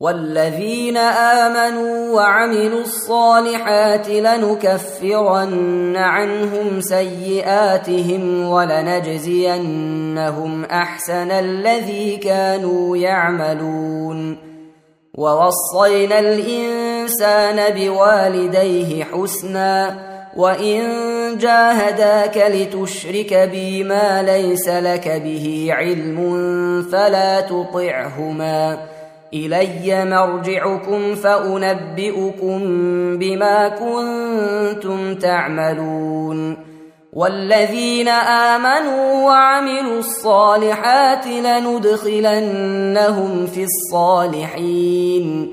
والذين آمنوا وعملوا الصالحات لنكفرن عنهم سيئاتهم ولنجزينهم أحسن الذي كانوا يعملون ووصينا الإنسان بوالديه حسنا وإن جاهداك لتشرك بي ما ليس لك به علم فلا تطعهما إلي مرجعكم فأنبئكم بما كنتم تعملون. والذين آمنوا وعملوا الصالحات لندخلنهم في الصالحين.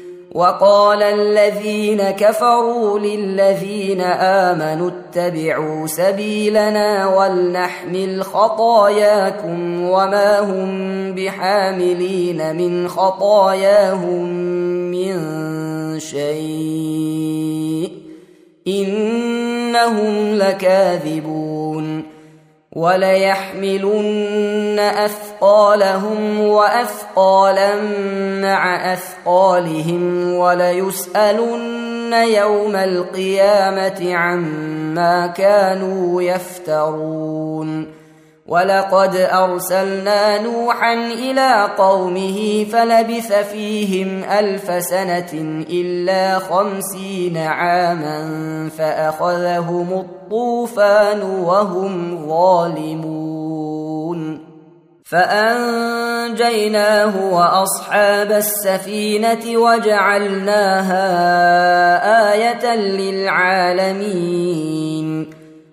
وقال الذين كفروا للذين آمنوا اتبعوا سبيلنا ولنحمل خطاياكم وما هم بحاملين من خطاياهم من شيء إنهم لكاذبون وليحملن أثقالهم وأثقالا مع أثقالهم وليسألن يوم القيامة عما كانوا يفترون ولقد أرسلنا نوحا إلى قومه فلبث فيهم ألف سنة إلا خمسين عاما فأخذهم الطوفان وهم ظالمون. فأنجيناه وأصحاب السفينة وجعلناها آية للعالمين.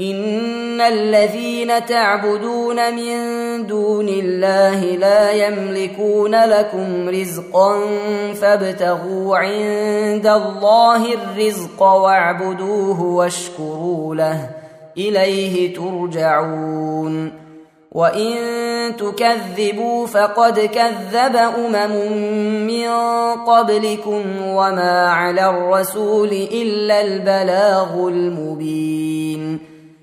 ان الذين تعبدون من دون الله لا يملكون لكم رزقا فابتغوا عند الله الرزق واعبدوه واشكروا له اليه ترجعون وان تكذبوا فقد كذب امم من قبلكم وما على الرسول الا البلاغ المبين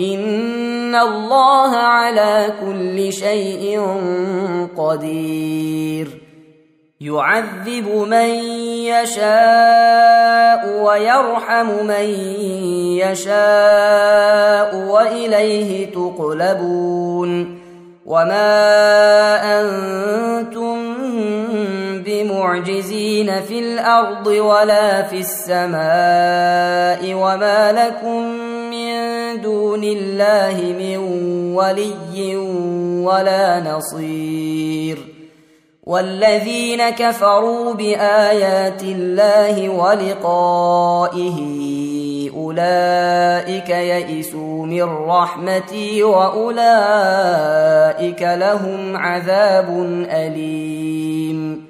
إن الله على كل شيء قدير. يعذب من يشاء ويرحم من يشاء واليه تقلبون. وما أنتم بمعجزين في الأرض ولا في السماء وما لكم دون الله من ولي ولا نصير. والذين كفروا بآيات الله ولقائه أولئك يئسوا من رحمتي وأولئك لهم عذاب أليم.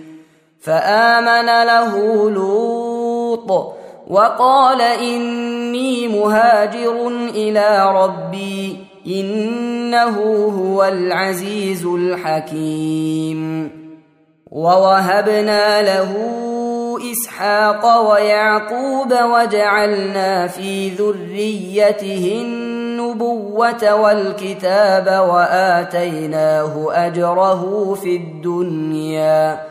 فآمن له لوط وقال إني مهاجر إلى ربي إنه هو العزيز الحكيم ووهبنا له إسحاق ويعقوب وجعلنا في ذريته النبوة والكتاب وآتيناه أجره في الدنيا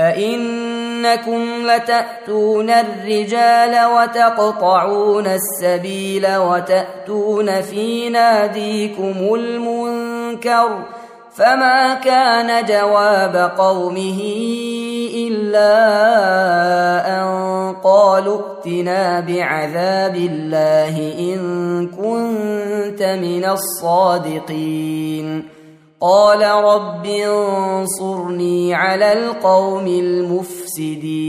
أئنكم لتأتون الرجال وتقطعون السبيل وتأتون في ناديكم المنكر فما كان جواب قومه إلا أن قالوا ائتنا بعذاب الله إن كنت من الصادقين قال رب انصرني على القوم المفسدين.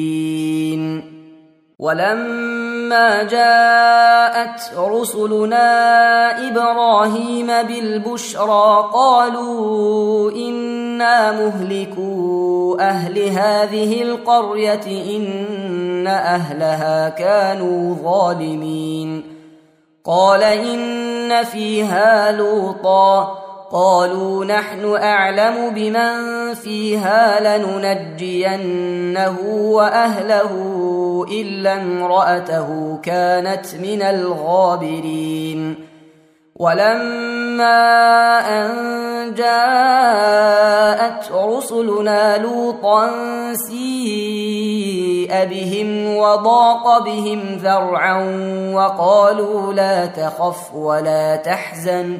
ولما جاءت رسلنا إبراهيم بالبشرى قالوا إنا مهلكو أهل هذه القرية إن أهلها كانوا ظالمين. قال إن فيها لوطا. قالوا نحن أعلم بمن فيها لننجينه وأهله إلا امرأته كانت من الغابرين. ولما أن جاءت رسلنا لوطا سيء بهم وضاق بهم ذرعا وقالوا لا تخف ولا تحزن.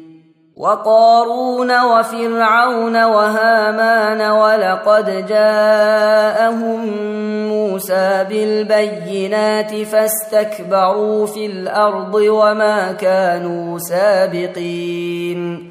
وقارون وفرعون وهامان ولقد جاءهم موسى بالبينات فاستكبروا في الأرض وما كانوا سابقين.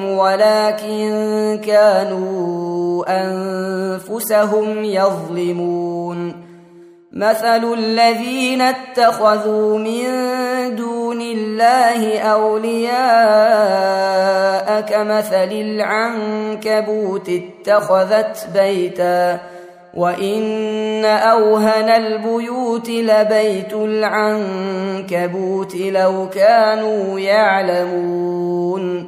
ولكن كانوا أنفسهم يظلمون. مثل الذين اتخذوا من دون الله أولياء كمثل العنكبوت اتخذت بيتا. وإن أوهن البيوت لبيت العنكبوت لو كانوا يعلمون.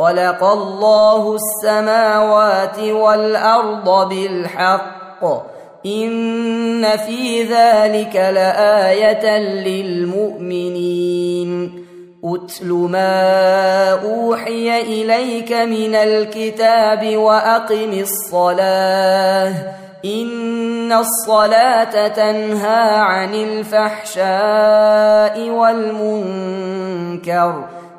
خلق الله السماوات والأرض بالحق. إن في ذلك لآية للمؤمنين. أتل ما أوحي إليك من الكتاب وأقم الصلاة. إن الصلاة تنهى عن الفحشاء والمنكر.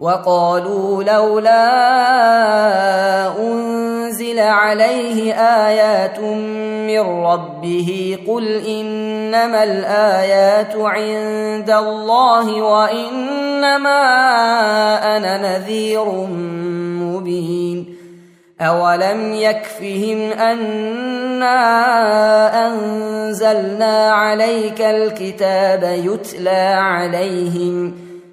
وقالوا لولا أنزل عليه آيات من ربه قل إنما الآيات عند الله وإنما أنا نذير مبين أولم يكفهم أنا أنزلنا عليك الكتاب يتلى عليهم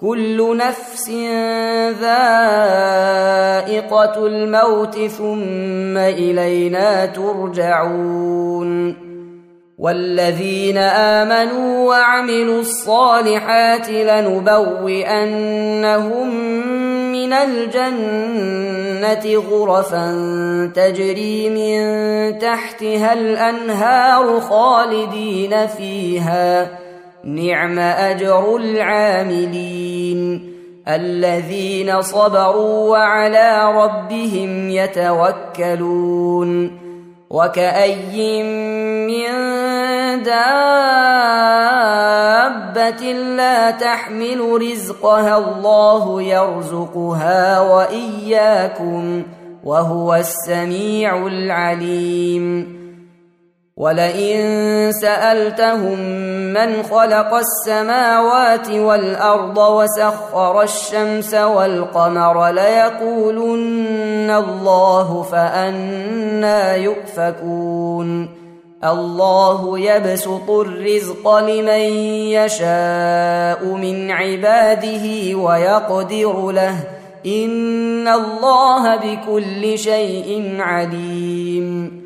كل نفس ذائقة الموت ثم إلينا ترجعون والذين آمنوا وعملوا الصالحات لنبوئنهم من الجنة غرفا تجري من تحتها الأنهار خالدين فيها نعم أجر العاملين الذين صبروا وعلى ربهم يتوكلون وكأي من دابة لا تحمل رزقها الله يرزقها وإياكم وهو السميع العليم ولئن سألتهم من خلق السماوات والأرض وسخر الشمس والقمر ليقولن الله فأنا يؤفكون. الله يبسط الرزق لمن يشاء من عباده ويقدر له. إن الله بكل شيء عليم.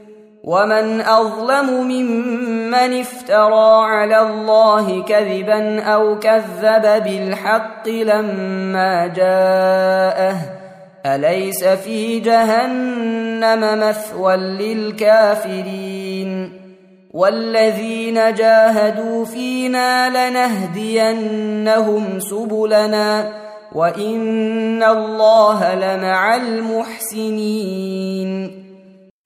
ومن اظلم ممن افترى على الله كذبا أو كذب بالحق لما جاءه اليس في جهنم مثوى للكافرين والذين جاهدوا فينا لنهدينهم سبلنا وان الله لمع المحسنين